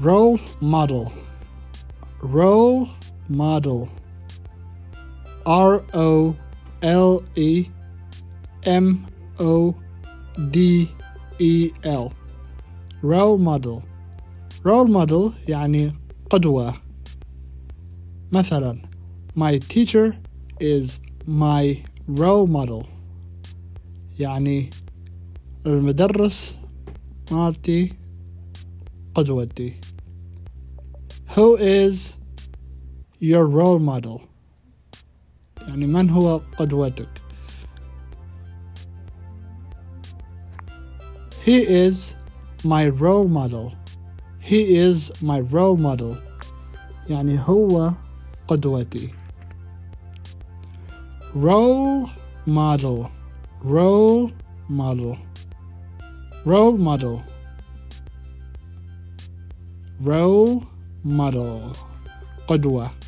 role model role model R O L E M O D E L role model role model يعني قدوة مثلا my teacher is my role model يعني المدرس مالتي قدوتي Who is your role model يعني من هو قدوتك He is my role model He is my role model يعني هو قدوتي role model role model role model Role model. Odwa.